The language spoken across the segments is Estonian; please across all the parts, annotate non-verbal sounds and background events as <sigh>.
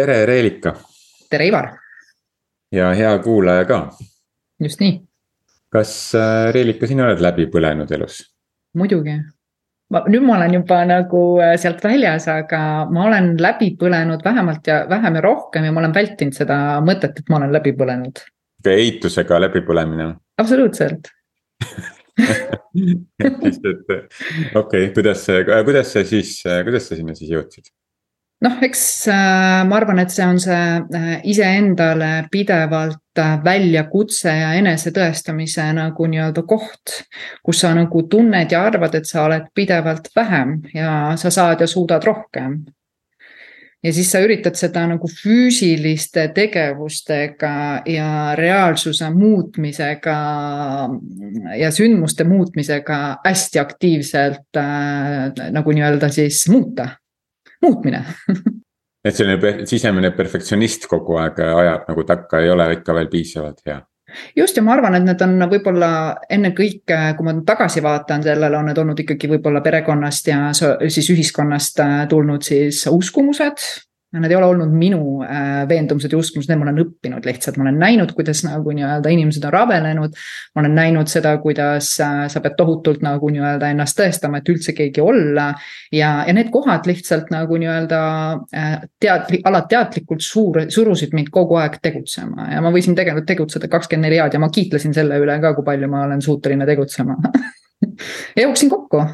tere, Reelika. tere, Ivar. ja hea kuulaja ka. just nii. kas äh, Reelika, sina oled läbi põlenud elus? muidugi. ma, nüüd ma olen juba nagu äh, sealt väljas, aga ma olen läbi põlenud vähemalt ja vähem ja rohkem ja ma olen vältinud seda mõtet, et ma olen läbi põlenud. eitusega läbipõlemine? absoluutselt <laughs> okei okay,, kuidas kuidas see siis, kuidas sa sinna siis jõudsid? Noh, eks äh, ma arvan, et see on see äh, iseendale pidevalt äh, väljakutse ja enesetõestamise nagu nii-öelda koht. kus sa nagu tunned ja arvad, et sa oled pidevalt vähem ja sa saad ja suudad rohkem. ja siis sa üritad seda nagu füüsiliste tegevustega ja reaalsuse muutmisega ja sündmuste muutmisega hästi aktiivselt äh, nagu nii-öelda siis muuta muutmine. Et selline sisemine perfektsionist kogu aeg ajab nagu takka, ei ole ikka veel piisavalt hea. Just ja ma arvan, et need on võib-olla ennekõike, kui ma tagasi vaatan sellele, on need olnud ikkagi võib-olla perekonnast ja siis ühiskonnast äh, tulnud siis uskumused Need ei ole olnud minu äh, veendumused ja uskumused, need ma olen õppinud lihtsalt, ma olen näinud, kuidas nagu nii-öelda inimesed on rabelenud. ma olen näinud seda, kuidas äh, sa pead tohutult nagu nii-öelda ennast tõestama, et üldse keegi olla. ja, ja need kohad lihtsalt nagu nii-öelda äh, teadlik, alateadlikult suur, surusid mind kogu aeg tegutsema ja ma võisin tegelikult tegutseda kakskümmend neli head ja ma kiitlesin selle üle ka, kui palju ma olen suuteline tegutsema <laughs> ja jooksin kokku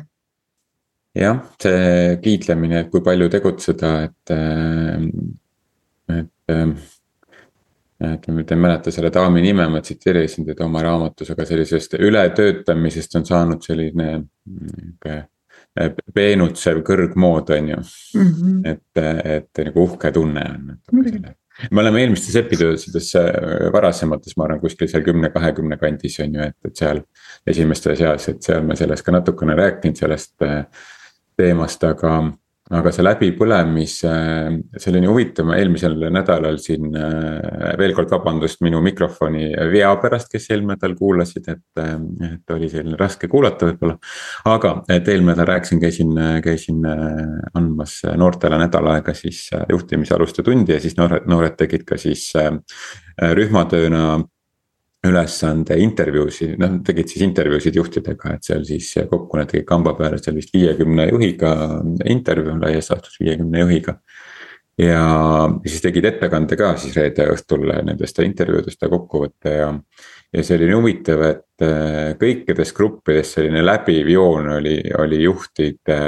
jah, see kiitlemine, et kui palju tegutseda, et, äh, et. Äh, et ma nüüd ei mäleta selle daami nime, ma tsiteerisin teda oma raamatus, aga sellisest ületöötamisest on saanud selline nihuke äh, peenutsev kõrgmood, on ju mm. -hmm. et, et nagu uhke tunne on natuke selle me oleme eelmistes episoodides varasemates, ma arvan, kuskil seal kümne, kahekümne kandis on ju, et, et seal. esimeste seas, et seal me sellest ka natukene rääkinud, sellest äh, teemast, aga, aga see läbipõlemise, see oli nii huvitav, ma eelmisel nädalal siin äh, veel kord vabandust minu mikrofoni vea pärast, kes eelmine nädal kuulasid, et, et oli selline raske kuulata võib-olla. aga, et eelmine nädal rääkisin, käisin, käisin äh, andmas noortele nädal aega siis äh, juhtimisaluste tundi ja siis noored, noored tegid ka siis rühmatööna ülesande intervjuusid, noh tegid siis intervjuusid juhtidega, et seal siis kokku nad tegid kamba peale seal vist viiekümne juhiga intervjuu, laias laastus viiekümne juhiga. ja siis tegid ettekande ka siis reede õhtul nendest intervjuudest ja kokkuvõtte ja. ja see oli nii huvitav, et äh, kõikides gruppides selline läbiv joon oli, oli juhtide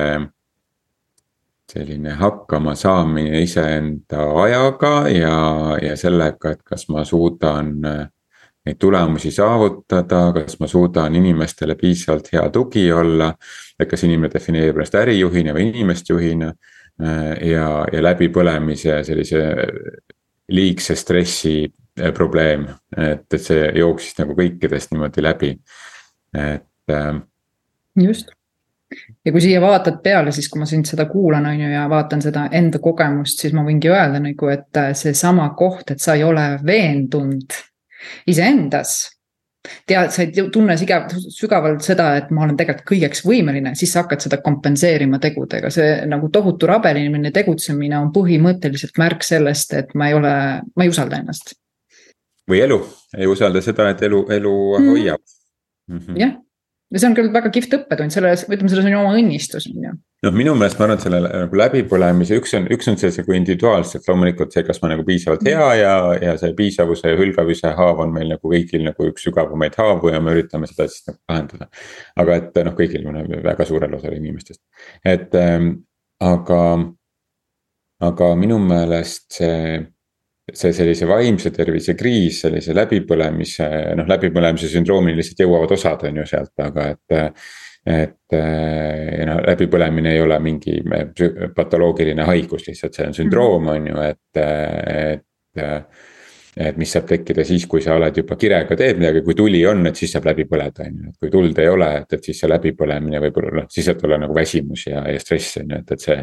selline hakkama saamine iseenda ajaga ja, ja sellega, et kas ma suudan äh, neid tulemusi saavutada, kas ma suudan inimestele piisavalt hea tugi olla. et kas inimene defineerib ennast ärijuhina või inimest juhina. ja, ja läbipõlemise sellise liigse stressi eh, probleem, et, et see jooksis nagu kõikidest niimoodi läbi, et. Ähm, just ja kui siia vaatad peale, siis kui ma sind seda kuulan, on ju, ja vaatan seda enda kogemust, siis ma võingi öelda nagu, et seesama koht, et sa ei ole veendunud iseendas. tead, sa ei tunne sügavalt seda, et ma olen tegelikult kõigeks võimeline, siis sa hakkad seda kompenseerima tegudega, see nagu tohutu rabelimine, tegutsemine on põhimõtteliselt märk sellest, et ma ei ole, ma ei usalda ennast. või elu, ei usalda seda, et elu, elu mm. hoiab mm. -hmm. jah ja see on küll väga kihvt õppetund, selles, ütleme, selles on ju oma õnnistus, on ju. noh, minu meelest ma arvan, et selle nagu läbipõlemise, üks on, üks on see nagu individuaalselt loomulikult see, kas ma nagu piisavalt hea ja, ja see piisavuse ja hülgavuse haav on meil nagu kõigil nagu üks sügavamaid haavu ja me üritame seda siis nagu lahendada. aga et noh, kõigil nagu väga suurel osal inimestest, et ähm, aga, aga minu meelest see see sellise vaimse tervise kriis, sellise läbipõlemise, noh läbipõlemise sündroomini lihtsalt jõuavad osad on ju sealt, aga et. et noh, läbipõlemine ei ole mingi patoloogiline haigus, lihtsalt see on sündroom, on ju, et, et. et mis saab tekkida siis, kui sa oled juba kirega teed midagi, kui tuli on, et siis saab läbi põleda, on ju, et kui tuld ei ole, et, et siis see läbipõlemine võib-olla noh, siis saab tulla nagu väsimus ja, ja stress on ju, et, et see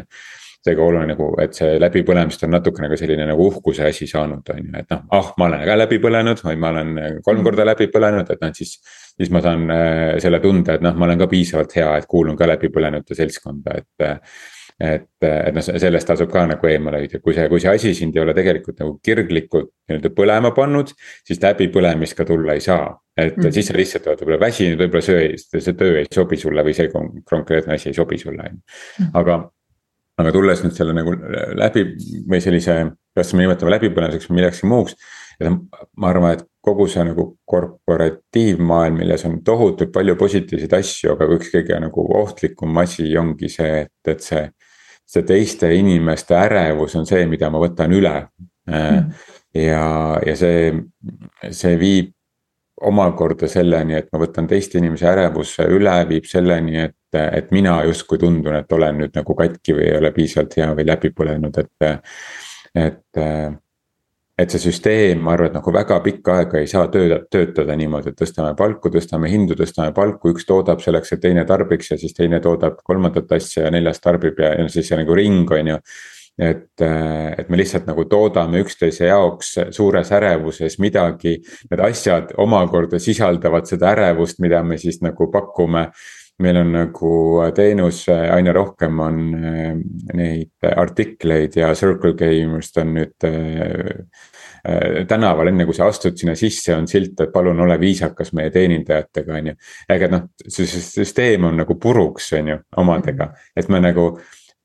seega oluline nagu, et see läbipõlemist on natuke nagu selline nagu uhkuse asi saanud, on ju, et noh, ah, ma olen ka läbi põlenud või ma olen kolm korda läbi põlenud, et noh, et siis. siis ma saan äh, selle tunde, et noh, ma olen ka piisavalt hea, et kuulun ka läbipõlenute seltskonda, et. et, et noh, sellest tasub ka nagu eemale hoida, kui see, kui see asi sind ei ole tegelikult nagu kirglikult nii-öelda põlema pannud, siis läbipõlemist ka tulla ei saa. et mm siis sa lihtsalt oled võib-olla väsinud, võib-olla see, see töö ei sobi sulle või see konkreetne asi ei sobi sulle, on ju, mhm. aga aga tulles nüüd selle nagu läbi või sellise, kas me nimetame läbipõlemiseks või millekski muuks. ja ma arvan, et kogu see nagu korporatiivmaailm, milles on tohutult palju positiivseid asju, aga üks kõige nagu ohtlikum asi ongi see, et, et see. see teiste inimeste ärevus on see, mida ma võtan üle mm.. ja, ja see, see viib omakorda selleni, et ma võtan teiste inimese ärevuse üle, viib selleni, et, et mina justkui tundun, et olen nüüd nagu katki või ei ole piisavalt hea või läbi põlenud, et. et, et see süsteem, ma arvan, et nagu väga pikka aega ei saa tööda, töötada niimoodi, et tõstame palku, tõstame hindu, tõstame palku, üks toodab selleks, et teine tarbiks ja siis teine toodab kolmandat asja ja neljas tarbib ja, ja siis see nagu ring on ju et, et me lihtsalt nagu toodame üksteise jaoks suures ärevuses midagi. Need asjad omakorda sisaldavad seda ärevust, mida me siis nagu pakume. Meil on nagu teenus, aina rohkem on äh, neid artikleid ja Circle Game'ist on nüüd äh, tänaval, enne kui sa astud sinna sisse, on silt, et palun ole viisakas meie teenindajatega, on ju. aga noh, see süsteem on nagu puruks, on ju, omadega, et me nagu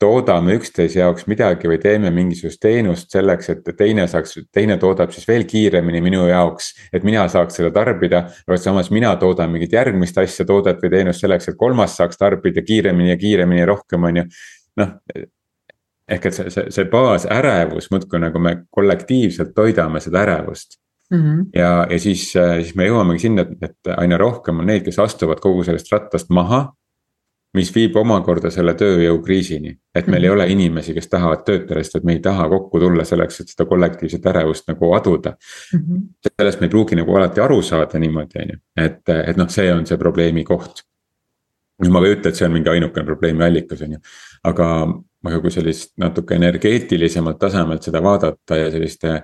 toodame üksteise jaoks midagi või teeme mingisugust teenust selleks, et teine saaks, teine toodab siis veel kiiremini minu jaoks. et mina saaks seda tarbida, aga samas mina toodan mingit järgmist asja, toodet või teenust selleks, et kolmas saaks tarbida kiiremini ja kiiremini rohkem, on ju. noh, ehk et see, see, see baasärevus muudkui nagu me kollektiivselt toidame seda ärevust. Mm -hmm. ja, ja siis, siis me jõuamegi sinna, et, et aina rohkem on neid, kes astuvad kogu sellest rattast maha mis viib omakorda selle tööjõukriisini. et meil mm -hmm. ei mhm. ole inimesi, kes tahavad töötada, sest et me ei taha kokku tulla selleks, et seda kollektiivset ärevust nagu aduda mm. -hmm. sellest me ei pruugi nagu alati aru saada niimoodi, on ju, et, et noh, see on see probleemi koht. nüüd ma ei ütle, et see on mingi ainukene probleemi allikas, on ju, aga aga kui sellist natuke energeetilisemalt tasemelt seda vaadata ja selliste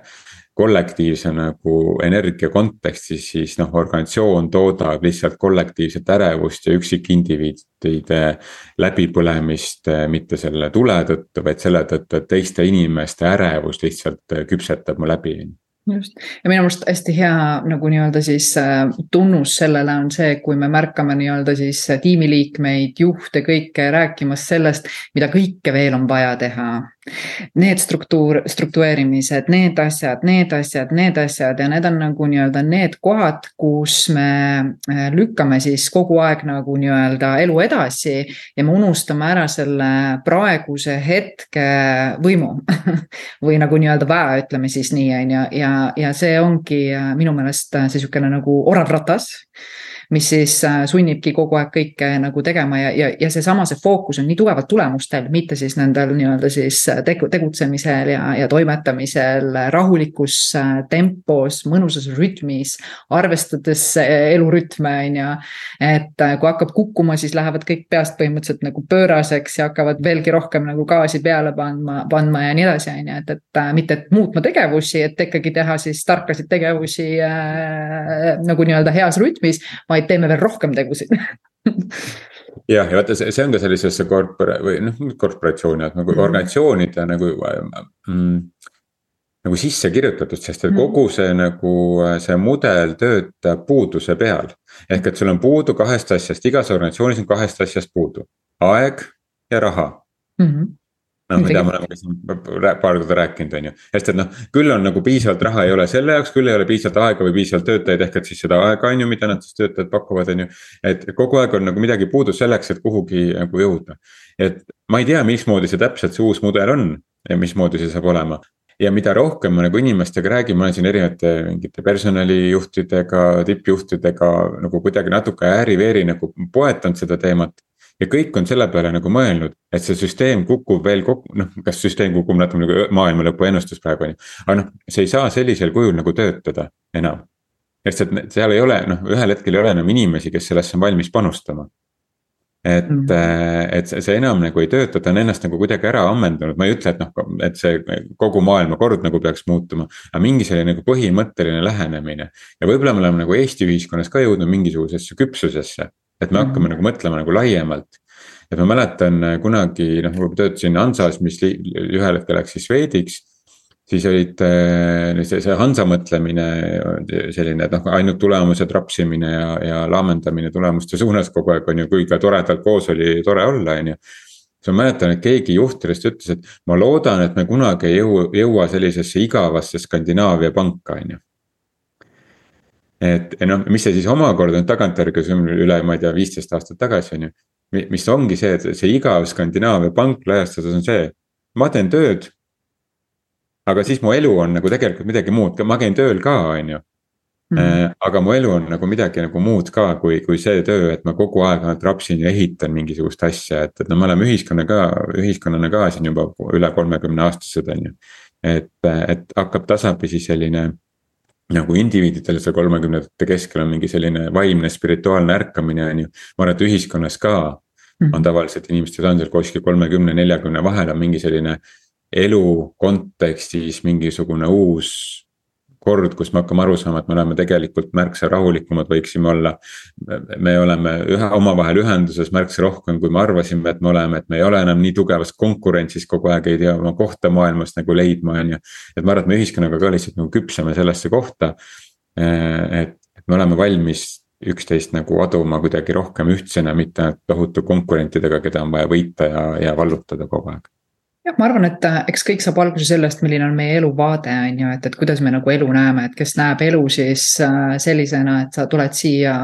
kollektiivse nagu energia kontekstis, siis noh, organisatsioon toodab lihtsalt kollektiivset ärevust ja üksikindiviidide läbipõlemist. mitte selle tule tõttu, vaid selle tõttu, et teiste inimeste ärevus lihtsalt küpsetab mu läbi just, ja minu meelest hästi hea nagu nii-öelda siis äh, tunnus sellele on see, kui me märkame nii-öelda siis tiimiliikmeid, juhte, kõike rääkimas sellest, mida kõike veel on vaja teha need struktuur, struktureerimised, need asjad, need asjad, need asjad ja need on nagu nii-öelda need kohad, kus me äh, lükkame siis kogu aeg nagu nii-öelda elu edasi ja me unustame ära selle praeguse hetke võimu <laughs> või nagu nii-öelda väe, ütleme siis nii, on ju, ja, ja see ongi äh, minu meelest äh, see sihukene nagu orav ratas mis siis äh, sunnibki kogu aeg kõike nagu tegema ja, ja, ja seesama, see fookus on nii tugevalt tulemustel, mitte siis nendel nii-öelda siis äh, tegu, tegutsemisel ja, ja toimetamisel rahulikus äh, tempos, mõnusas rütmis, arvestades elurütme, on ju. et kui hakkab kukkuma, siis lähevad kõik peast põhimõtteliselt nagu pööraseks ja hakkavad veelgi rohkem nagu gaasi peale pandma, pandma ja nii edasi, on ju, et, et mitte, et muutma tegevusi, et ikkagi teha siis tarkasid tegevusi äh, nagu nii-öelda heas rütmis, vaid vaid teeme veel rohkem tegusid jah, ja vaata, see, see on ka sellisesse korpora- või noh, korporatsiooni, et nagu mm. organisatsioonide nagu mm, nagu sisse kirjutatud, sest et mm. kogu see nagu see mudel töötab puuduse peal. ehk et sul on puudu kahest asjast, igas organisatsioonis on kahest asjast puudu, aeg ja raha mm. -hmm noh, mida me oleme siin paar korda rääkinud, on ju, sest et noh, küll on nagu piisavalt raha ei ole selle jaoks, küll ei ole piisavalt aega või piisavalt töötajaid, ehk et siis seda aega on ju, mida nad siis töötajad pakuvad, on ju. et kogu aeg on nagu midagi puudu selleks, et kuhugi nagu jõuda. et ma ei tea, mismoodi see täpselt see uus mudel on ja mismoodi see saab olema ja mida rohkem ma nagu inimestega räägin, ma olen siin erinevate mingite personalijuhtidega, tippjuhtidega nagu kuidagi natuke ääri-veeri nagu poetanud seda teemat ja kõik on selle peale nagu mõelnud, et see süsteem kukub veel kokku, noh, kas süsteem kukub natuke nagu maailma lõpu ennustus praegu on ju. aga noh, see ei saa sellisel kujul nagu töötada enam. sest et seal ei ole, noh, ühel hetkel ei ole enam inimesi, kes sellesse on valmis panustama. et mm, -hmm. et see, see enam nagu ei tööta, ta on ennast nagu kuidagi ära ammendunud, ma ei ütle, et noh, et see kogu maailma kord nagu peaks muutuma. aga mingi selline nagu põhimõtteline lähenemine ja võib-olla me oleme nagu Eesti ühiskonnas ka jõudnud mingisugusesse küpsusesse et me hakkame mm -hmm. nagu mõtlema nagu laiemalt. et ma mäletan kunagi noh, kui töötasin Hansas, mis ühel hetkel läks siis Swediks siis olid äh, see, see Hansa mõtlemine selline, et noh, ainult tulemused rapsimine ja, ja laamendamine tulemuste suunas kogu aeg on ju, kui ka toredalt koos oli tore olla, on ju. siis ma mäletan, et keegi juhtidest ütles, et ma loodan, et me kunagi ei jõua, jõua sellisesse igavasse Skandinaavia panka, on ju et noh, mis see siis omakorda nüüd tagantjärgi üle, ma ei tea, viisteist aastat tagasi on ju. mis ongi see, et see igav Skandinaavia pank laiastades on see, ma teen tööd aga siis mu elu on nagu tegelikult midagi muud, ma käin tööl ka, on ju. Mm -hmm. aga mu elu on nagu midagi nagu muud ka, kui, kui see töö, et ma kogu aeg ainult rapsin ja ehitan mingisugust asja, et, et no me oleme ühiskonnaga, ühiskonnana ka siin juba üle kolmekümne aastased, on ju. et, et hakkab tasapisi selline nagu indiviididel seal kolmekümnendate keskel on mingi selline vaimne spirituaalne ärkamine, on ju. ma arvan, et ühiskonnas ka mm. on tavaliselt inimestel on seal kuskil kolmekümne, neljakümne vahel on mingi selline elu kontekstis mingisugune uus kord, kus me hakkame aru saama, et me oleme tegelikult märksa rahulikumad, võiksime olla. me oleme ühe, omavahel ühenduses märksa rohkem, kui me arvasime, et me oleme, et me ei ole enam nii tugevas konkurentsis kogu aeg, ei tea oma kohta maailmas nagu leidma, on ju. et ma arvan, et me ühiskonnaga ka lihtsalt nagu küpseme sellesse kohta. et, et me oleme valmis üksteist nagu aduma kuidagi rohkem ühtsena, mitte tohutu konkurentidega, keda on vaja võita ja, ja vallutada kogu aeg jah, ma arvan, et äh, eks kõik saab alguse sellest, milline on meie eluvaade, on ju, et, et kuidas me nagu elu näeme, et kes näeb elu siis äh, sellisena, et sa tuled siia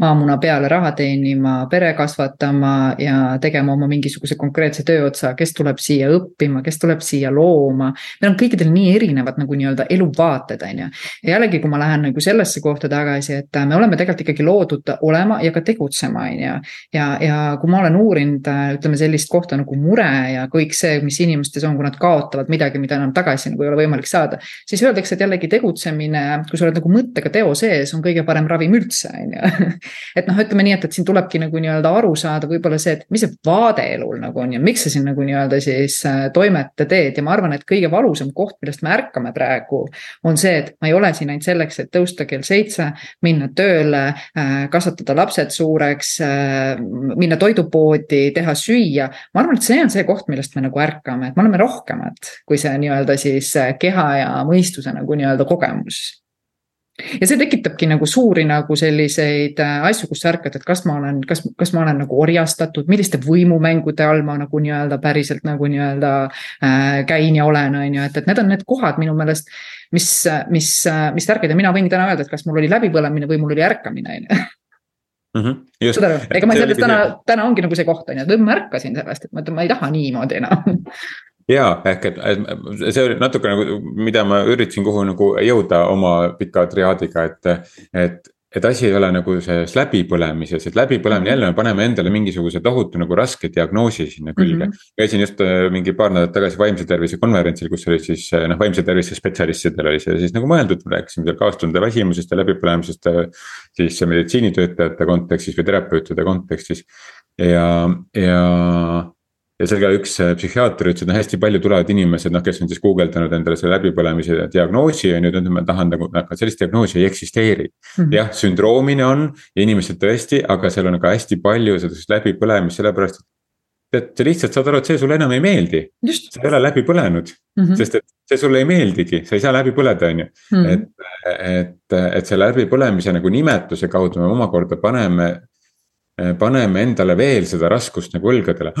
maamuna peale raha teenima, pere kasvatama ja tegema oma mingisuguse konkreetse tööotsa, kes tuleb siia õppima, kes tuleb siia looma. meil on kõikidel nii erinevad nagu nii-öelda eluvaated, on ju. ja jällegi, kui ma lähen nagu sellesse kohta tagasi, et äh, me oleme tegelikult ikkagi loodud olema ja ka tegutsema, on ju. ja, ja kui ma olen uurinud, ütleme sellist kohta nagu mure ja kõik see, mis inimesed inimestes on, kui nad kaotavad midagi, mida enam tagasi nagu ei ole võimalik saada. siis öeldakse, et jällegi tegutsemine, kui sa oled nagu mõttega teo sees, on kõige parem ravim üldse, on ju. <laughs> et noh, ütleme nii, et, et siin tulebki nagu nii-öelda aru saada võib-olla see, et mis see vaade elul nagu on ja miks sa siin nagu nii-öelda siis äh, toimete teed ja ma arvan, et kõige valusam koht, millest me ärkame praegu. on see, et ma ei ole siin ainult selleks, et tõusta kell seitse, minna tööle, äh, kasvatada lapsed suureks, äh, minna toidupoodi, teha süüa. ma arvan, et see on see koht, millest me nagu ärkame et me oleme rohkemad kui see nii-öelda siis äh, keha ja mõistuse nagu nii-öelda kogemus ja see tekitabki nagu suuri nagu selliseid äh, asju, kus sa ärkad, et kas ma olen, kas, kas ma olen nagu orjastatud, milliste võimumängude all ma nagu nii-öelda päriselt nagu nii-öelda äh, käin ja olen, on ju, et, et need on need kohad minu meelest. mis, mis, mis ärkad ja mina võin täna öelda, et kas mul oli läbipõlemine või mul oli ärkamine, on ju <laughs> Mm -hmm, saad aru, ega ma sellest täna, täna ongi nagu see koht on ju, et ma ärkasin sellest, et ma ütlen, ma ei taha niimoodi enam. Ja ehk, et see oli natuke nagu, mida ma üritasin kuhu nagu jõuda oma pika triaadiga, et, et et asi ei ole nagu selles läbipõlemises, et läbipõlemine jälle me paneme endale mingisuguse tohutu nagu raske diagnoosi sinna külge mm. -hmm. käisin just äh, mingi paar nädalat tagasi vaimse tervise konverentsil, kus oli siis äh, noh, vaimse tervise spetsialistidel oli see siis nagu mõeldud, rääkisime seal kaastunde väsimusest ja läbipõlemisest. Äh, siis meditsiinitöötajate kontekstis või terapeutide kontekstis ja, ja ja seal ka üks äh, psühhiaater ütles, et noh, hästi palju tulevad inimesed, noh, kes on siis guugeldanud endale selle läbipõlemise diagnoosi on ju, et ma tahan nagu, aga sellist diagnoosi ei eksisteeri mm. -hmm. jah, sündroomine on ja inimesed tõesti, aga seal on ka hästi palju sellist läbipõlemist, sellepärast et et sa lihtsalt saad aru, et see sulle enam ei meeldi. sa ei ole läbi põlenud mm, -hmm. sest et see sulle ei meeldigi, sa ei saa läbi põleda, on ju. Mhm. et, et, et selle läbipõlemise nagu nimetuse kaudu me omakorda paneme, paneme endale veel seda raskust nagu õlgadele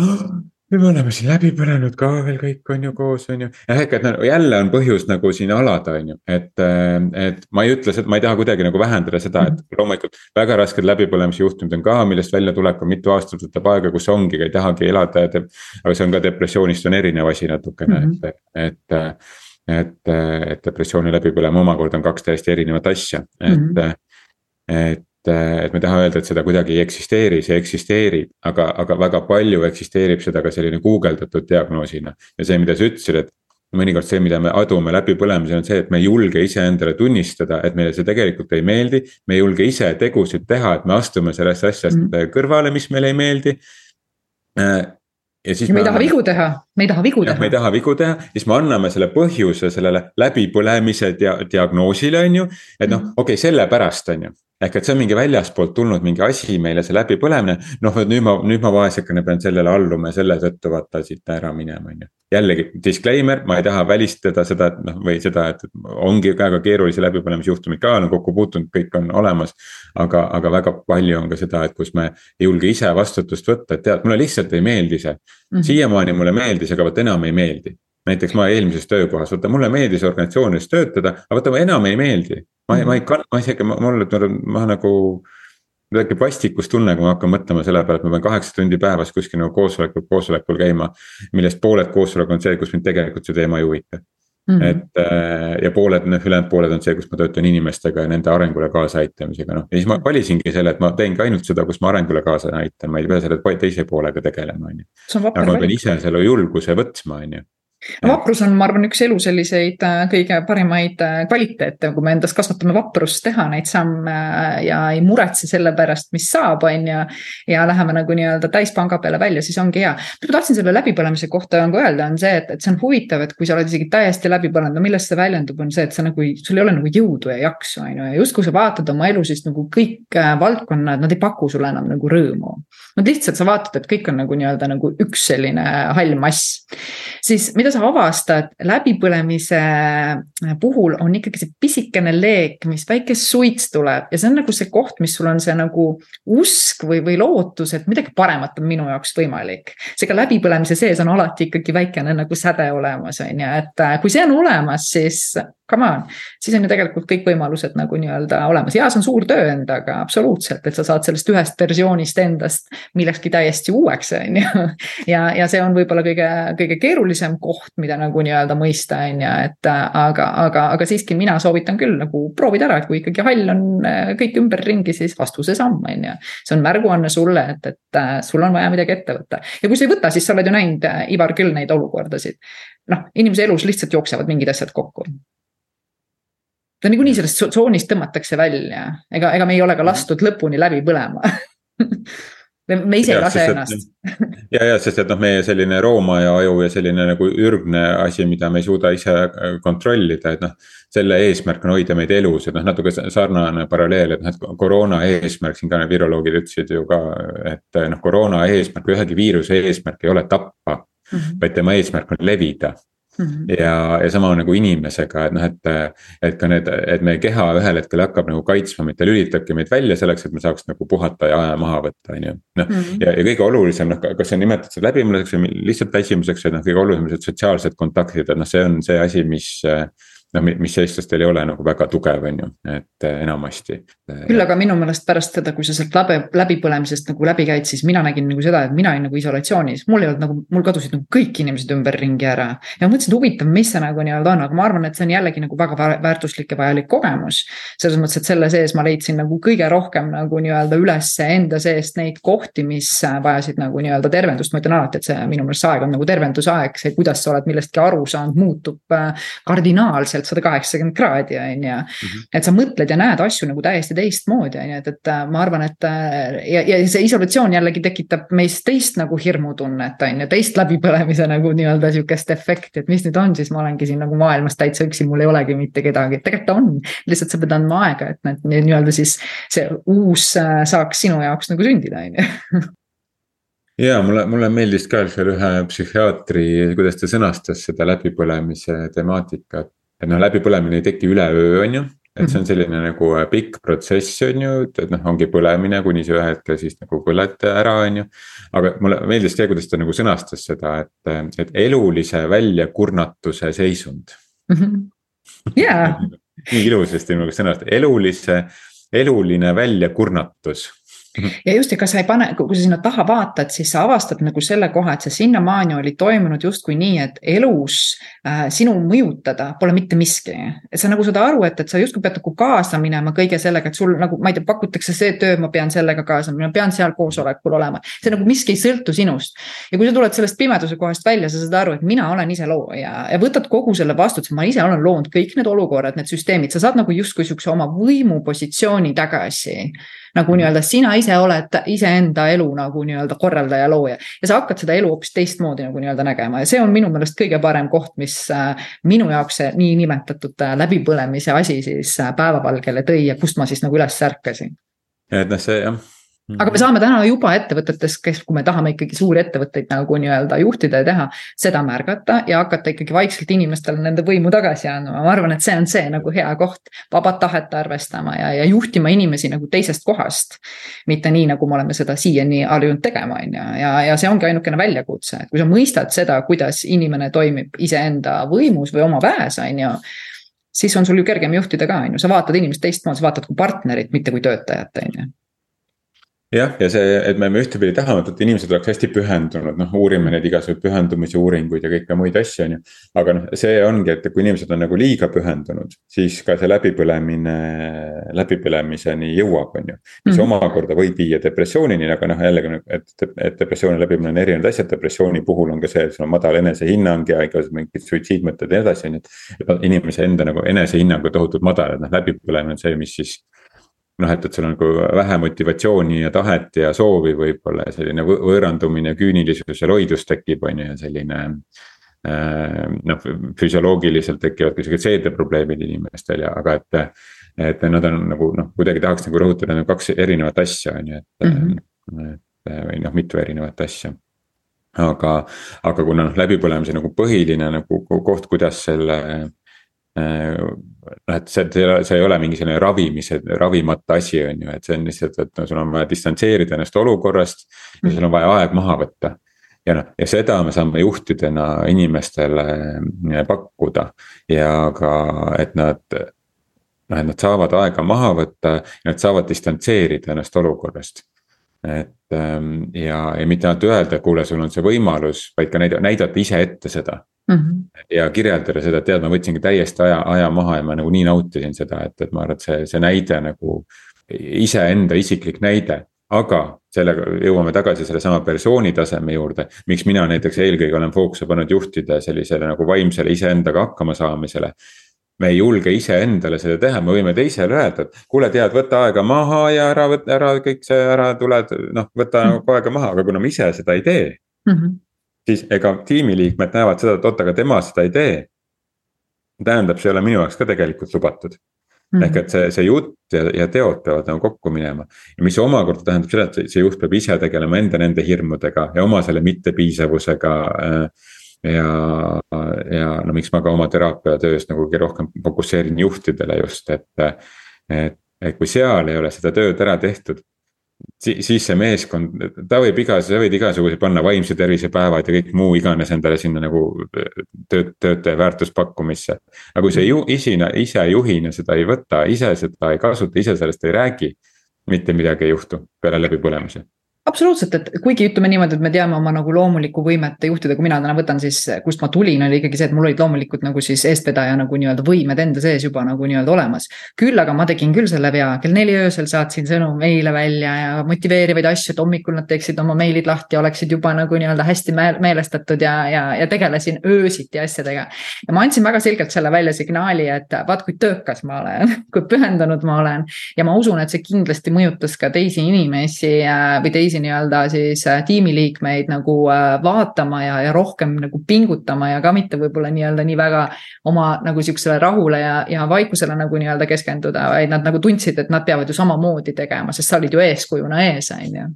nüüd me oleme siin läbi põlenud ka veel kõik on ju koos, on ju. jah, ehk et no jälle on põhjus nagu siin alada, on ju, et, äh, et ma ei ütle, ma ei taha kuidagi nagu vähendada seda, et mhm. loomulikult. väga rasked läbipõlemise juhtumid on ka, millest väljatulek on mitu aastat võtab aega, kus ongi, ei tahagi elada ja teeb. aga see on ka depressioonist on erinev asi natukene mm, -hmm. et, et et, et depressiooni läbipõlema omakorda on kaks täiesti erinevat asja, et mm, -hmm. et et me ei taha öelda, et seda kuidagi ei eksisteeri, see eksisteerib, aga, aga väga palju eksisteerib seda ka selline guugeldatud diagnoosina. ja see, mida sa ütlesid, et mõnikord see, mida me adume läbipõlemisel on see, et me ei julge iseendale tunnistada, et meile see tegelikult ei meeldi. me ei julge ise tegusid teha, et me astume sellest asjast mm kõrvale, mis meile ei meeldi. Äh, ja siis. me ei taha vigu teha, me ei taha vigu teha. me ei taha vigu teha, siis me anname selle põhjuse sellele läbipõlemise dia diagnoosile, on ju. et noh, mhm. okei okay,, sellepärast on ju ehk et see on mingi väljaspoolt tulnud mingi asi meile, see läbipõlemine. noh, vot nüüd ma, nüüd ma vaesekene pean sellele alluma ja selle tõttu vaata siit ära minema, on ju. jällegi disclaimer, ma ei taha välistada seda, et noh, või seda, et ongi väga keerulisi läbipõlemisjuhtumeid ka olen kokku puutunud, kõik on olemas. aga, aga väga palju on ka seda, et kus me ei julge ise vastutust võtta, et tead, mulle lihtsalt ei meeldi see mm -hmm.. siiamaani mulle meeldis, aga vot enam ei meeldi näiteks ma eelmises töökohas, vaata mulle meeldis organisatsioonides töötada, aga vaata enam ei meeldi. ma ei, ma ei, ma isegi, mul, ma nagu. mul tekib vastikustunne, kui ma hakkan mõtlema selle peale, et ma pean kaheksa tundi päevas kuskil nagu koosolekul, koosolekul käima. millest pooled koosolek on see, kus mind tegelikult see teema ei huvita. Mm -hmm. et äh, ja pooled, noh ülejäänud pooled on see, kus ma töötan inimestega ja nende arengule kaasaaitamisega, noh. ja siis ma valisingi selle, et ma teengi ainult seda, kus ma arengule kaasa aitan, ma ei pea selle teise poolega tegelema, on ju. aga ma pean ise selle julguse võtma, on ju vaprus on, ma arvan, üks elu selliseid äh, kõige parimaid äh, kvaliteete, kui me endas kasvatame vaprust teha neid samme äh, ja ei muretse selle pärast, mis saab, on ju. ja läheme nagu nii-öelda täispanga peale välja, siis ongi hea. mis ma tahtsin selle läbipõlemise kohta nagu öelda, on see, et, et see on huvitav, et kui sa oled isegi täiesti läbi põlenud, no millest see väljendub, on see, et sa nagu, sul ei ole nagu jõudu ja jaksu, on ju, ja justkui sa vaatad oma elu, siis nagu kõik valdkonnad, nad ei paku sulle enam nagu rõõmu. Nad lihtsalt, sa vaatad, et kõik on nagu nii-öelda nagu üks selline hall mass. siis mida sa avastad läbipõlemise puhul on ikkagi see pisikene leek, mis väike suits tuleb ja see on nagu see koht, mis sul on see nagu usk või, või lootus, et midagi paremat on minu jaoks võimalik. seega läbipõlemise sees on alati ikkagi väikene nagu säde olemas, on ju, et kui see on olemas, siis come on, siis on ju tegelikult kõik võimalused nagu nii-öelda olemas ja see on suur töö endaga absoluutselt, et sa saad sellest ühest versioonist endast millekski täiesti uueks, on ju. <laughs> ja, ja see on võib-olla kõige, kõige keerulisem koht, mida nagu nii-öelda mõista, on ju, et aga, aga, aga siiski mina soovitan küll nagu proovida ära, et kui ikkagi hall on äh, kõik ümberringi, siis vastuse samm, on ju. see on märguanne sulle, et, et äh, sul on vaja midagi ette võtta. Ja kui sa ei võta, siis sa oled ju näinud, äh, Ivar, küll neid olukordasid. Noh, inimese elus lihtsalt jooksevad mingid asjad kokku. Ta niikuinii sellest tsoonist tõmmatakse välja, ega, ega me ei ole ka lastud lõpuni läbi põlema <laughs> me ise ei lase ennast. <laughs> ja, ja sest, et noh, meie selline roomaaja aju ja selline nagu ürgne asi, mida me ei suuda ise äh, kontrollida, et noh. selle eesmärk on hoida meid elus, et noh, natuke sarnane paralleel, et noh, et koroona eesmärk siin ka need viroloogid ütlesid ju ka, et noh, koroona eesmärk, ühegi viiruse eesmärk ei ole tappa mm. -hmm. vaid tema eesmärk on levida Mm -hmm. ja, ja sama nagu inimesega, et noh, et, et ka need, et meie keha ühel hetkel hakkab nagu kaitsma, mitte lülitabki meid välja selleks, et me saaks nagu puhata ja aja maha võtta, on ju. noh mm -hmm. ja, ja kõige olulisem, noh, kas sa nimetad seda läbimõelduseks või lihtsalt väsimuseks, et noh, kõige olulisem, sotsiaalsed kontaktid, et noh, see on see asi, mis noh, mis eestlastel ei ole nagu väga tugev, on ju, et eh, enamasti. küll aga minu meelest pärast seda, kui sa sealt läbi, läbipõlemisest nagu läbi käid, siis mina nägin nagu seda, et mina olin nagu isolatsioonis, mul ei olnud nagu, mul kadusid nagu kõik inimesed ümberringi ära. ja mõtlesin, et huvitav, mis see nagu nii-öelda on, aga ma arvan, et see on jällegi nagu väga väärtuslik ja vajalik kogemus. selles mõttes, et selle sees ma leidsin nagu kõige rohkem nagu nii-öelda üles enda seest neid kohti, mis vajasid nagu nii-öelda tervendust, ma ütlen alati, et see minu meelest see aeg on nagu tervendusaeg, see, kuidas sa oled millestki aru saanud, muutub äh, kardinaalselt täpselt sada kaheksakümmend kraadi, on ju. Mhm. et sa mõtled ja näed asju nagu täiesti teistmoodi, on ju, et, et äh, ma arvan, et äh, ja, ja see isolatsioon jällegi tekitab meis teist nagu hirmutunnet, on ju, teist läbipõlemise nagu nii-öelda sihukest efekti, et mis nüüd on, siis ma olengi siin nagu maailmas täitsa üksi, mul ei olegi mitte kedagi, et tegelikult ta on. lihtsalt sa pead andma aega, et need nii-öelda siis see uus äh, saaks sinu jaoks nagu sündida, on ju ja mulle, mulle meeldis ka seal ühe psühhiaatri, kuidas ta sõnastas seda läbipõlemise temaatikat et noh, läbipõlemine ei teki üleöö, on ju. et see on mhm. selline nagu äh, pikk protsess, on ju, et noh, ongi põlemine, kuni sa ühel hetkel siis nagu põled ära, on ju. aga mulle meeldis see, kuidas ta nagu sõnastas seda, et, et elulise väljakurnatuse seisund. -hmm. Yeah. <laughs> nii ilusasti nagu sõnastas, elulise, eluline väljakurnatus ja just, ega sa ei pane, kui sa sinna taha vaatad, siis sa avastad nagu selle koha, et see sinnamaani oli toimunud justkui nii, et elus äh, sinu mõjutada pole mitte miski. sa nagu saad aru, et, et sa justkui pead nagu kaasa minema kõige sellega, et sul nagu, ma ei tea, pakutakse see töö, ma pean sellega kaasa minema, pean seal koosolekul olema. see nagu miski ei sõltu sinust. ja kui sa tuled sellest pimeduse kohast välja, sa saad aru, et mina olen ise looja ja võtad kogu selle vastutuse, ma ise olen loonud kõik need olukorrad, need süsteemid, sa saad nagu justkui sihukese oma võimupositsiooni tagasi nagu nii-öelda sina ise ise oled iseenda elu nagu nii-öelda korraldaja, looja. ja sa hakkad seda elu hoopis teistmoodi nagu nii-öelda nägema ja see on minu meelest kõige parem koht, mis äh, minu jaoks see niinimetatud äh, läbipõlemise asi siis päevavalgele tõi ja kust ma siis nagu üles ärkasin. et noh, see jah. Aga me saame täna juba ettevõtetes, kes, kui me tahame ikkagi suuri ettevõtteid nagu nii-öelda juhtida ja teha, seda märgata ja hakata ikkagi vaikselt inimestele nende võimu tagasi andma, ma arvan, et see on see nagu hea koht. vabat tahet arvestama ja, ja juhtima inimesi nagu teisest kohast. mitte nii, nagu me oleme seda siiani harjunud tegema, on ju, ja, ja see ongi ainukene väljakutse, et kui sa mõistad seda, kuidas inimene toimib iseenda võimus või oma väes, on ju siis on sul ju kergem juhtida ka, on ju, sa vaatad inimest teistmoodi, sa vaatad kui partnerit, mitte kui töötajat, on ju jah, ja see, et me, ühtepidi tahame, et inimesed oleks hästi pühendunud, noh, uurime neid igasuguseid pühendumise uuringuid ja kõike muid asju, on ju. aga noh, see ongi, et kui inimesed on nagu liiga pühendunud, siis ka see läbipõlemine, läbipõlemiseni jõuab, on ju. mis mm -hmm. omakorda võib viia depressioonini, aga noh, jällegi, et, et depressioon ja läbipõlemine on erinevad asjad, depressiooni puhul on ka see, et sul on madal enesehinnang ja igasugused mingid suitsiidmõtted ja nii edasi, on ju. et inimese enda nagu enesehinnang on tohutult madal, et noh, läbipõlemine on see, mis siis noh, et, et sul on nagu vähe motivatsiooni ja tahet ja soovi võib-olla ja selline võõrandumine, küünilisus ja loidus tekib, on ju, ja selline. Äh, noh, füsioloogiliselt tekivad ka siuksed seedeprobleemid inimestel ja, aga et. et nad on nagu noh, kuidagi tahaks nagu rõhutada nagu kaks erinevat asja, on ju, et mm, -hmm. et või noh, mitu erinevat asja aga, aga kuna noh, läbipõlemise nagu põhiline nagu koht, kuidas selle noh, et see, see see ei ole mingi selline ravimise, ravimata asi, on ju, et see on lihtsalt, et no sul on vaja distantseerida ennast olukorrast. ja sul on vaja aeg maha võtta. ja noh, ja seda me saame juhtidena inimestele eh, pakkuda ja ka, et nad noh, et nad saavad aega maha võtta ja nad saavad distantseerida ennast olukorrast. et ehm, ja, ja mitte ainult öelda, kuule, sul on see võimalus, vaid ka näidata, näidata ise ette seda mm. -hmm. ja kirjeldada seda, et tead, ma võtsingi täiesti aja, aja maha ja ma nagu nii nautisin seda, et, et ma arvan, et see, see näide nagu. iseenda isiklik näide, aga sellega jõuame tagasi sellesama persooni taseme juurde. miks mina näiteks eelkõige olen fookuse pannud juhtida sellisele nagu vaimsele iseendaga hakkama saamisele me ei julge iseendale seda teha, me võime teisele öelda, et kuule, tead, võta aega maha ja ära võta ära kõik see ära, tuled noh, võta nagu aega maha, aga kuna ma ise seda ei tee mm. -hmm siis ega tiimiliikmed näevad seda, et oot, aga tema seda ei tee. tähendab, see ei ole minu jaoks ka tegelikult lubatud mm. -hmm. ehk et see, see jutt ja, ja teod peavad nagu kokku minema. ja mis omakorda tähendab seda, et see juht peab ise tegelema enda nende hirmudega ja oma selle mittepiisavusega äh, ja, ja no miks ma ka oma teraapiatöös nagu kõige rohkem fokusseerin juhtidele just, et. et, et kui seal ei ole seda tööd ära tehtud, siis, siis see meeskond, ta võib igas, sa võid igasuguseid panna vaimse tervise päevad ja kõik muu iganes endale sinna nagu tööd, töötaja väärtuspakkumisse. aga kui sa ju isina, ise juhina seda ei võta, ise seda ei kasuta, ise sellest ei räägi. mitte midagi ei juhtu peale läbipõlemise absoluutselt, et kuigi ütleme niimoodi, et me teame oma nagu loomulikku võimet juhtida, kui mina täna võtan siis, kust ma tulin, oli ikkagi see, et mul olid loomulikult nagu siis eestvedaja nagu nii-öelda võimed enda sees juba nagu nii-öelda olemas. küll aga ma tegin küll selle vea, kell neli öösel saatsin sõnu meile välja ja motiveerivaid asju, et hommikul nad teeksid oma meilid lahti, oleksid juba nagu nii-öelda hästi meelestatud ja, ja, ja tegelesin öösiti asjadega. ja ma andsin väga selgelt selle välja signaali, et vaat kui töökas ma olen <laughs> kui pühendunud ma olen ja ma usun, et see kindlasti mõjutas ka teisi inimesi äh, või teisi teisi nii-öelda siis äh, tiimiliikmeid nagu äh, vaatama ja, ja rohkem nagu pingutama ja ka mitte võib-olla nii-öelda nii väga oma nagu sihukesele rahule ja, ja vaikusele nagu nii-öelda keskenduda, vaid nad nagu tundsid, et nad peavad ju samamoodi tegema, sest sa olid ju eeskujuna ees, on ju.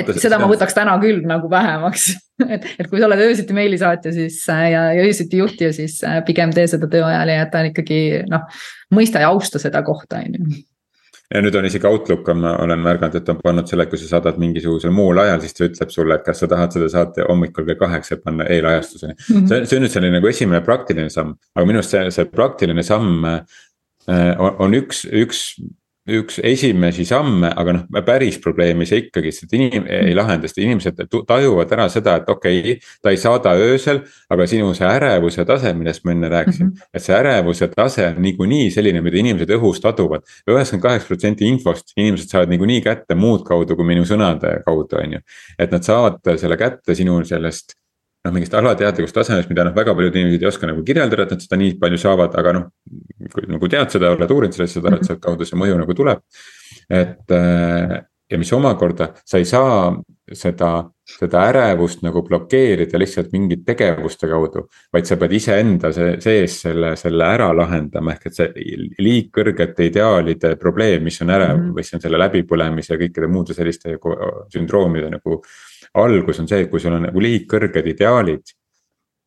et seda ma võtaks täna küll nagu vähemaks. <laughs> Et, et kui sa oled öösiti meilisaatja, siis äh, ja, ja öösiti juhtija, siis pigem tee seda töö ajal ja jäta ikkagi noh, mõista ja austa seda kohta, on ju ja nüüd on isegi Outlook on, ma olen märganud, et on pannud selle, kui sa saadad mingisugusel muul ajal, siis ta ütleb sulle, et kas sa tahad seda saata hommikul kell kaheksa, et panna eelajastuseni mm. -hmm. see, see on nüüd selline nagu esimene praktiline samm, aga minu arust see, see praktiline samm äh, on, on üks, üks üks esimesi samme, aga noh, päris probleemi see ikkagi, sest inim-, ei lahenda, sest inimesed tajuvad ära seda, et okei okay,. ta ei saada öösel, aga sinu see ärevuse tase, millest ma enne rääkisin mm, -hmm. et see ärevuse tase on niikuinii selline, mida inimesed õhust aduvad. üheksakümmend kaheksa protsenti infost inimesed saavad niikuinii kätte muud kaudu kui minu sõnade kaudu, on ju. et nad saavad selle kätte sinu sellest noh, mingist alateadlikust tasemest, mida noh, väga paljud inimesed ei oska nagu kirjeldada, et nad seda nii palju saavad, aga noh. kui nagu tead seda, oled uurinud sellest, seda, et sealtkaudu see mõju nagu tuleb. et, ja mis omakorda, sa ei saa seda, seda ärevust nagu blokeerida lihtsalt mingite tegevuste kaudu. vaid sa pead iseenda sees selle, selle ära lahendama, ehk et see liigkõrgete ideaalide probleem, mis on ärev mm -hmm. või see on selle läbipõlemise ja kõikide muude selliste sündroomide nagu. Algus on see, kui sul on nagu liigkõrged ideaalid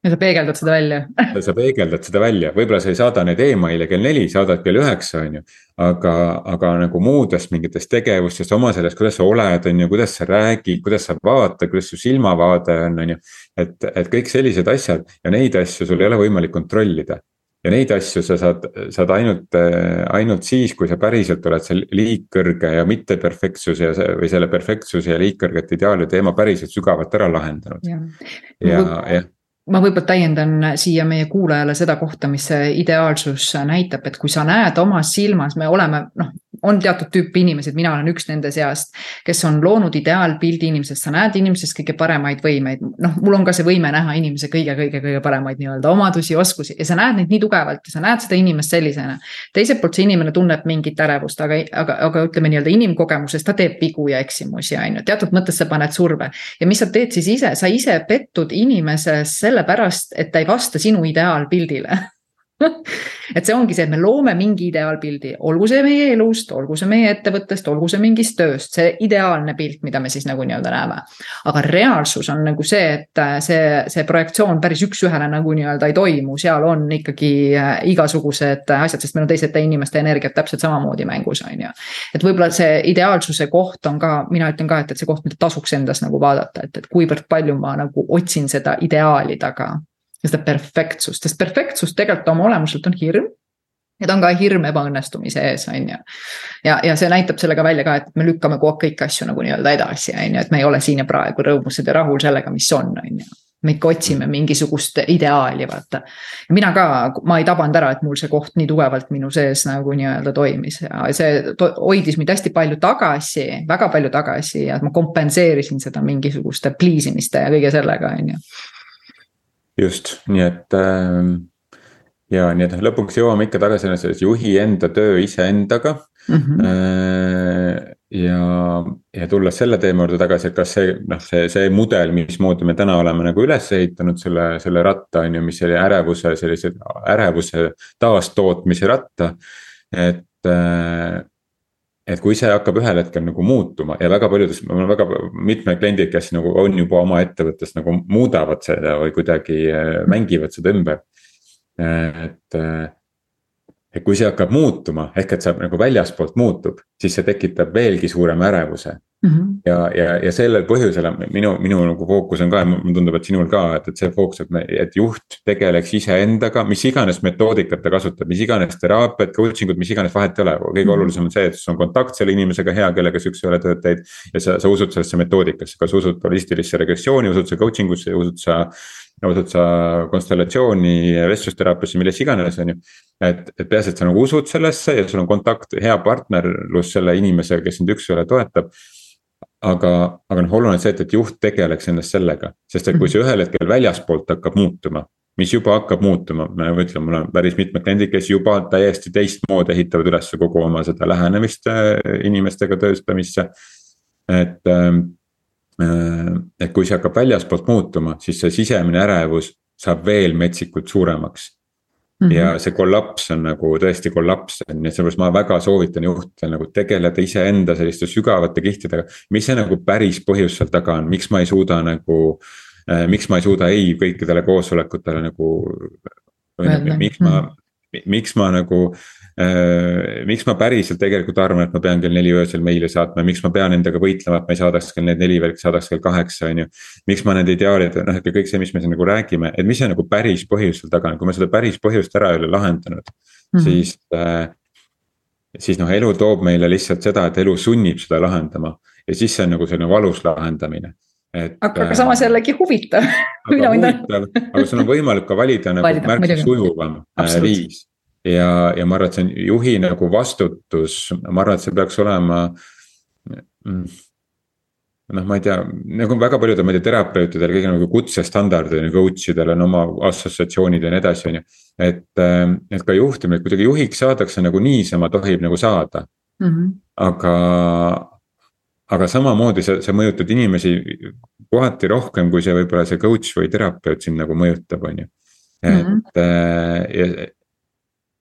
ja sa peegeldad seda välja <laughs> sa peegeldad seda välja, võib-olla sa ei saada neid email'e kell neli, saadad kell üheksa, on ju. aga, aga nagu muudest mingitest tegevustest, oma sellest, kuidas sa oled, on ju, kuidas sa räägid, kuidas sa vaatad, kuidas su silmavaade on, on ju. et, et kõik sellised asjad ja neid asju sul ei ole võimalik kontrollida. Ja neid asju sa saad, saad ainult, ainult siis, kui sa päriselt oled see liigkõrge ja mitteperfektsuse ja või selle perfektsuse ja liigkõrgete ideaali teema päriselt sügavalt ära lahendanud. ja, ja, ja ma võib-olla täiendan siia meie kuulajale seda kohta, mis see ideaalsus näitab, et kui sa näed oma silmas, me oleme noh, on teatud tüüpi inimesed, mina olen üks nende seast, kes on loonud ideaalpildi inimesest, sa näed inimesest kõige paremaid võimeid. noh, mul on ka see võime näha inimese kõige-kõige-kõige paremaid nii-öelda omadusi, oskusi ja sa näed neid nii tugevalt ja sa näed seda inimest sellisena. teiselt poolt see inimene tunneb mingit ärevust, aga, aga, aga ütleme nii-öelda inimkogemuses ta teeb vigu ja eksimusi, on ju, teatud mõttes sa paned surve. ja mis sa teed siis ise, sa ise pettud inimeses sellepärast, et ta ei vasta sinu ideaalpildile <laughs> et see ongi see, et me loome mingi ideaalpildi, olgu see meie elust, olgu see meie ettevõttest, olgu see mingist tööst, see ideaalne pilt, mida me siis nagu nii-öelda näeme. aga reaalsus on nagu see, et äh, see, see projektsioon päris üks-ühele nagu nii-öelda ei toimu, seal on ikkagi äh, igasugused asjad, sest meil on teiste inimeste energiat täpselt samamoodi mängus, on ju. et võib-olla see ideaalsuse koht on ka, mina ütlen ka, et, et see koht, mida tasuks endas nagu vaadata, et, et kuivõrd palju ma nagu otsin seda ideaali taga ja seda perfektsust, sest perfektsus tegelikult oma olemuselt on hirm. ja ta on ka hirm ebaõnnestumise ees, on ju. ja, ja see näitab sellega välja ka, et me lükkame kogu aeg kõiki asju nagu nii-öelda edasi, on ju, et me ei ole siin ja praegu rõõmsad ja rahul sellega, mis on, on ju me ikka otsime mingisugust ideaali, vaata. mina ka, ma ei tabanud ära, et mul see koht nii tugevalt minu sees nagu nii-öelda toimis ja see hoidis mind hästi palju tagasi, väga palju tagasi ja ma kompenseerisin seda mingisuguste please imiste ja kõige sellega, on ju just, nii et äh, ja nii et noh, lõpuks jõuame ikka tagasi selles juhi enda töö iseendaga mm. -hmm. Ja, ja tulles selle teema juurde tagasi, et kas see noh, see, see mudel, mismoodi me täna oleme nagu üles ehitanud selle, selle ratta on ju, mis oli ärevuse, sellise ärevuse taastootmise ratta. et äh, et kui see hakkab ühel hetkel nagu muutuma ja väga paljudes, mul on väga mitmed kliendid, kes nagu on juba oma ettevõttes nagu muudavad seda või kuidagi äh, mängivad seda ümber. et, äh, et kui see hakkab muutuma, ehk et see nagu väljaspoolt muutub, siis see tekitab veelgi suurema ärevuse Mm -hmm. ja, ja, ja sellel põhjusel minu, minu nagu fookus on ka ja mulle tundub, et sinul ka, et, et see fookus, et me, et juht tegeleks iseendaga, mis iganes metoodikat ta kasutab, mis iganes teraapiat, coaching ut, mis iganes, vahet ei ole. kõige mm -hmm. olulisem on see, et sul on kontakt selle inimesega hea, kellega sa üks-ühele tööd teed. ja sa, sa usud sellesse metoodikasse, kas usud holistilisse regressiooni, usud sa coaching usse, usud sa usud sa konstellatsiooni, vestlusteraapiasse, millesse iganes, on ju. et, et peaasi, et sa nagu usud sellesse ja sul on kontakt, hea partnerlus selle inimesega, kes sind üks-ühele toetab aga, aga noh, oluline on see, et, et juht tegeleks ennast sellega, sest et kui see ühel hetkel väljaspoolt hakkab muutuma. mis juba hakkab muutuma, ma ütlen, mul on päris mitmed kliendid, kes juba täiesti teistmoodi ehitavad üles kogu oma seda lähenemist äh, inimestega tööstamisse. et, ähm, äh, et kui see hakkab väljaspoolt muutuma, siis see sisemine ärevus saab veel metsikult suuremaks Mm -hmm. ja see kollaps on nagu tõesti kollaps, on ju, sellepärast ma väga soovitan juhtidel nagu tegeleda iseenda selliste sügavate kihtidega. mis see nagu päris põhjus seal taga on, miks ma ei suuda nagu äh,, miks ma ei suuda ei kõikidele koosolekutele nagu. miks ma, miks ma nagu miks ma päriselt tegelikult arvan, et ma pean kell neli öösel meile saatma ja miks ma pean endaga võitlema, et ma ei saadaks kell need neli, vaid saadaks kell kaheksa, on ju. miks ma nende ideaalid, noh, et kõik see, mis me siin nagu räägime, et mis see nagu päris põhjus seal taga on, kui me seda päris põhjust ära ei ole lahendanud mm, -hmm. siis äh, siis noh, elu toob meile lihtsalt seda, et elu sunnib seda lahendama ja siis see on nagu selline valus lahendamine. et. aga, aga samas jällegi huvitav. aga huvitav, aga sul on võimalik ka valida nagu märksa sujuvam äh, viis ja, ja ma arvan, et see on juhi nagu vastutus, ma arvan, et see peaks olema mm, noh, ma ei tea, nagu väga paljudel, ma ei tea, terapeutidel, kõigil nagu kutsestandardid, coach idel on oma assotsiatsioonid ja nii edasi, on ju. et, ähm, et ka juhtimine, kuidagi juhiks saadakse nagu niisama tohib nagu saada mm. -hmm. aga, aga samamoodi sa, sa mõjutad inimesi kohati rohkem, kui see võib-olla see coach või terapeut sind nagu mõjutab, on ju. et mm -hmm. ja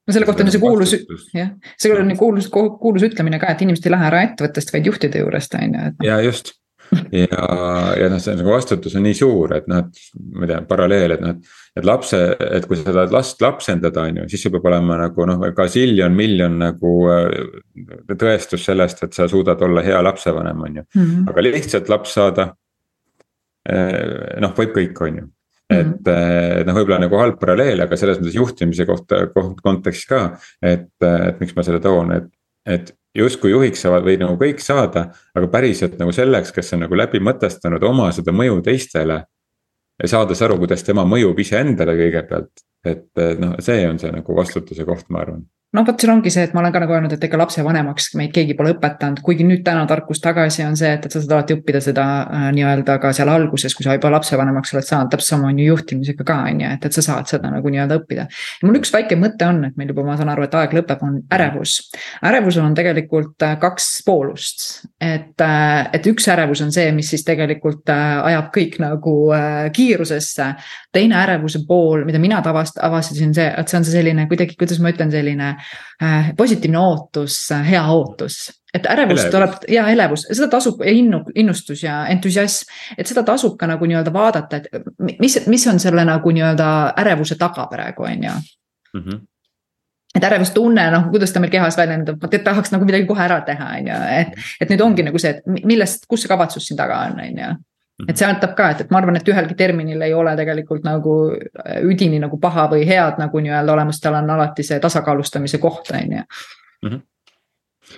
no selle kohta on see kuulus, jah, see on kuulus, kuulus ütlemine ka, et inimesed ei lähe ära ettevõttest, vaid juhtide juurest, on ju, et. ja just ja, ja noh, see nagu vastutus on nii suur, et noh, et ma ei tea, paralleel, et noh, et. et lapse, et kui sa tahad last lapsendada, on ju, siis sul peab olema nagu noh, gaziljon, miljon nagu äh, tõestus sellest, et sa suudad olla hea lapsevanem, on ju. -hmm. aga lihtsalt laps saada. Äh, noh, võib kõik, on ju et mm -hmm. noh, võib-olla nagu halb paralleel, aga selles mõttes juhtimise kohta, kontekstis ka, et, et miks ma selle toon, et, et justkui juhiks saavad või nagu kõik saada, aga päriselt nagu selleks, kes on nagu läbi mõtestanud oma seda mõju teistele. saades aru, kuidas tema mõjub iseendale kõigepealt, et noh, see on see nagu vastutuse koht, ma arvan noh, vot siin ongi see, et ma olen ka nagu öelnud, et ega lapsevanemaks meid keegi pole õpetanud, kuigi nüüd täna tarkus tagasi on see, et, et sa saad alati õppida seda äh, nii-öelda ka seal alguses, kui sa juba lapsevanemaks oled saanud, täpselt sama on ju juhtimisega ka, on ju, et, et sa saad seda nagu nii-öelda õppida. ja mul üks väike mõte on, et meil juba, ma saan aru, et aeg lõpeb, on ärevus. ärevusel on tegelikult äh, kaks poolust, et, äh, et üks ärevus on see, mis siis tegelikult äh, ajab kõik nagu kiirusesse. Teine ärevuse pool, mida mina tavast-, avastasin, see, et see on see selline kuidagi, kuidas ma ütlen, selline Äh, positiivne ootus, äh, hea ootus. Et ärevus tuleb ja elevus, seda tasub ja innu, innustus ja entusiasm, et seda tasub ka nagu nii-öelda vaadata, et mis, mis on selle nagu nii-öelda ärevuse taga praegu, on ju. Mm. -hmm et ärevustunne, noh, kuidas ta meil kehas väljendub, et tahaks nagu midagi kohe ära teha, on ju, et, et nüüd ongi nagu see, et millest, kus see kavatsus siin taga on, on ju et see aitab ka, et, et ma arvan, et ühelgi terminil ei ole tegelikult nagu äh, üdini nagu paha või head nagu nii-öelda olemas, tal on alati see tasakaalustamise koht, on ju. Mhm.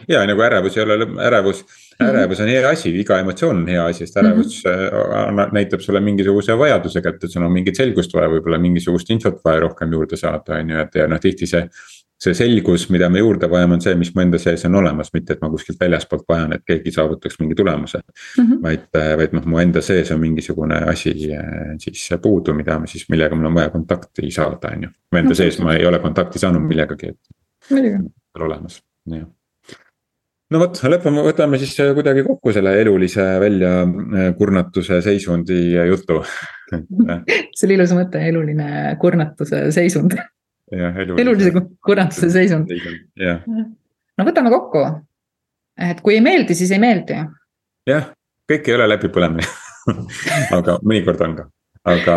ja nagu ärevus ei ole, ärevus, mhm. ärevus on hea asi, iga emotsioon on hea asi, sest ärevus mm -hmm. näitab sulle mingisuguse vajaduse kätte, et sul on mingit selgust vaja, võib-olla mingisugust infot vaja rohkem juurde saada, on ju, et ja noh, tihti see see selgus, mida me juurde vajame, on see, mis mu enda sees on olemas, mitte et ma kuskilt väljaspoolt vajan, et keegi saavutaks mingi tulemuse mm. -hmm. vaid, vaid noh, mu enda sees on mingisugune asi eh, siis puudu, mida ma siis, millega mul on vaja kontakti saada, on ju. mu enda okay. sees ma ei ole kontakti saanud millegagi, et. olemas, jah no vot, lõpeme, võtame siis kuidagi kokku selle elulise väljakurnatuse seisundi jutu <laughs> see oli ilus mõte, eluline kurnatuse seisund elulise kurantuse seisund. no võtame kokku. et kui ei meeldi, siis ei meeldi. jah, kõik ei ole läbipõlemine <laughs> aga mõnikord on ka. aga,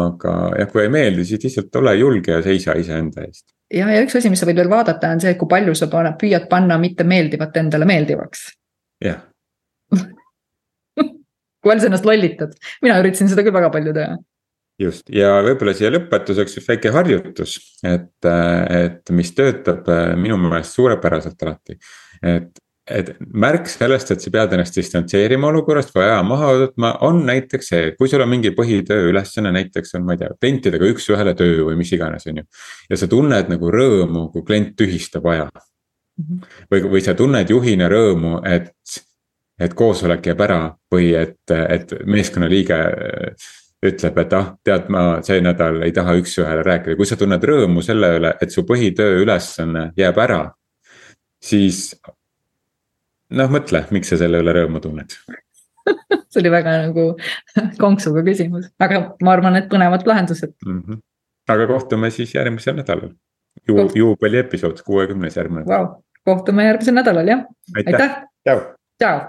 aga jah, kui ei meeldi, siis lihtsalt ole julge ja seisa iseenda eest. ja, ja üks asi, mis sa võid veel vaadata, on see, kui palju sa paned, püüad panna mitte meeldivat endale meeldivaks. jah <laughs> kui palju sa ennast lollitad, mina üritasin seda küll väga palju teha just ja võib-olla siia lõpetuseks üks väike harjutus, et, et mis töötab äh, minu meelest suurepäraselt alati. et, et märk sellest, et sa pead ennast distantseerima olukorrast või aja maha võtma, on näiteks see, kui sul on mingi põhitöö ülesanne, näiteks on, ma ei tea, klientidega üks-ühele töö või mis iganes, on ju. ja sa tunned nagu rõõmu, kui klient tühistab aja. -hmm. või, või sa tunned juhina rõõmu, et, et koosolek jääb ära või et, et meeskonnaliige ütleb, et ah, tead, ma see nädal ei taha üks-ühele rääkida, kui sa tunned rõõmu selle üle, et su põhitöö ülesanne jääb ära. siis noh, mõtle, miks sa selle üle rõõmu tunned <laughs> see oli väga nagu <laughs> konksuga küsimus, aga ma arvan, et põnevad lahendused mm. -hmm. aga kohtume siis järgmisel nädalal Ju,. juubeli episood, kuuekümnes järgmine wow.. kohtume järgmisel nädalal jah, aitäh, aitäh.. tšau.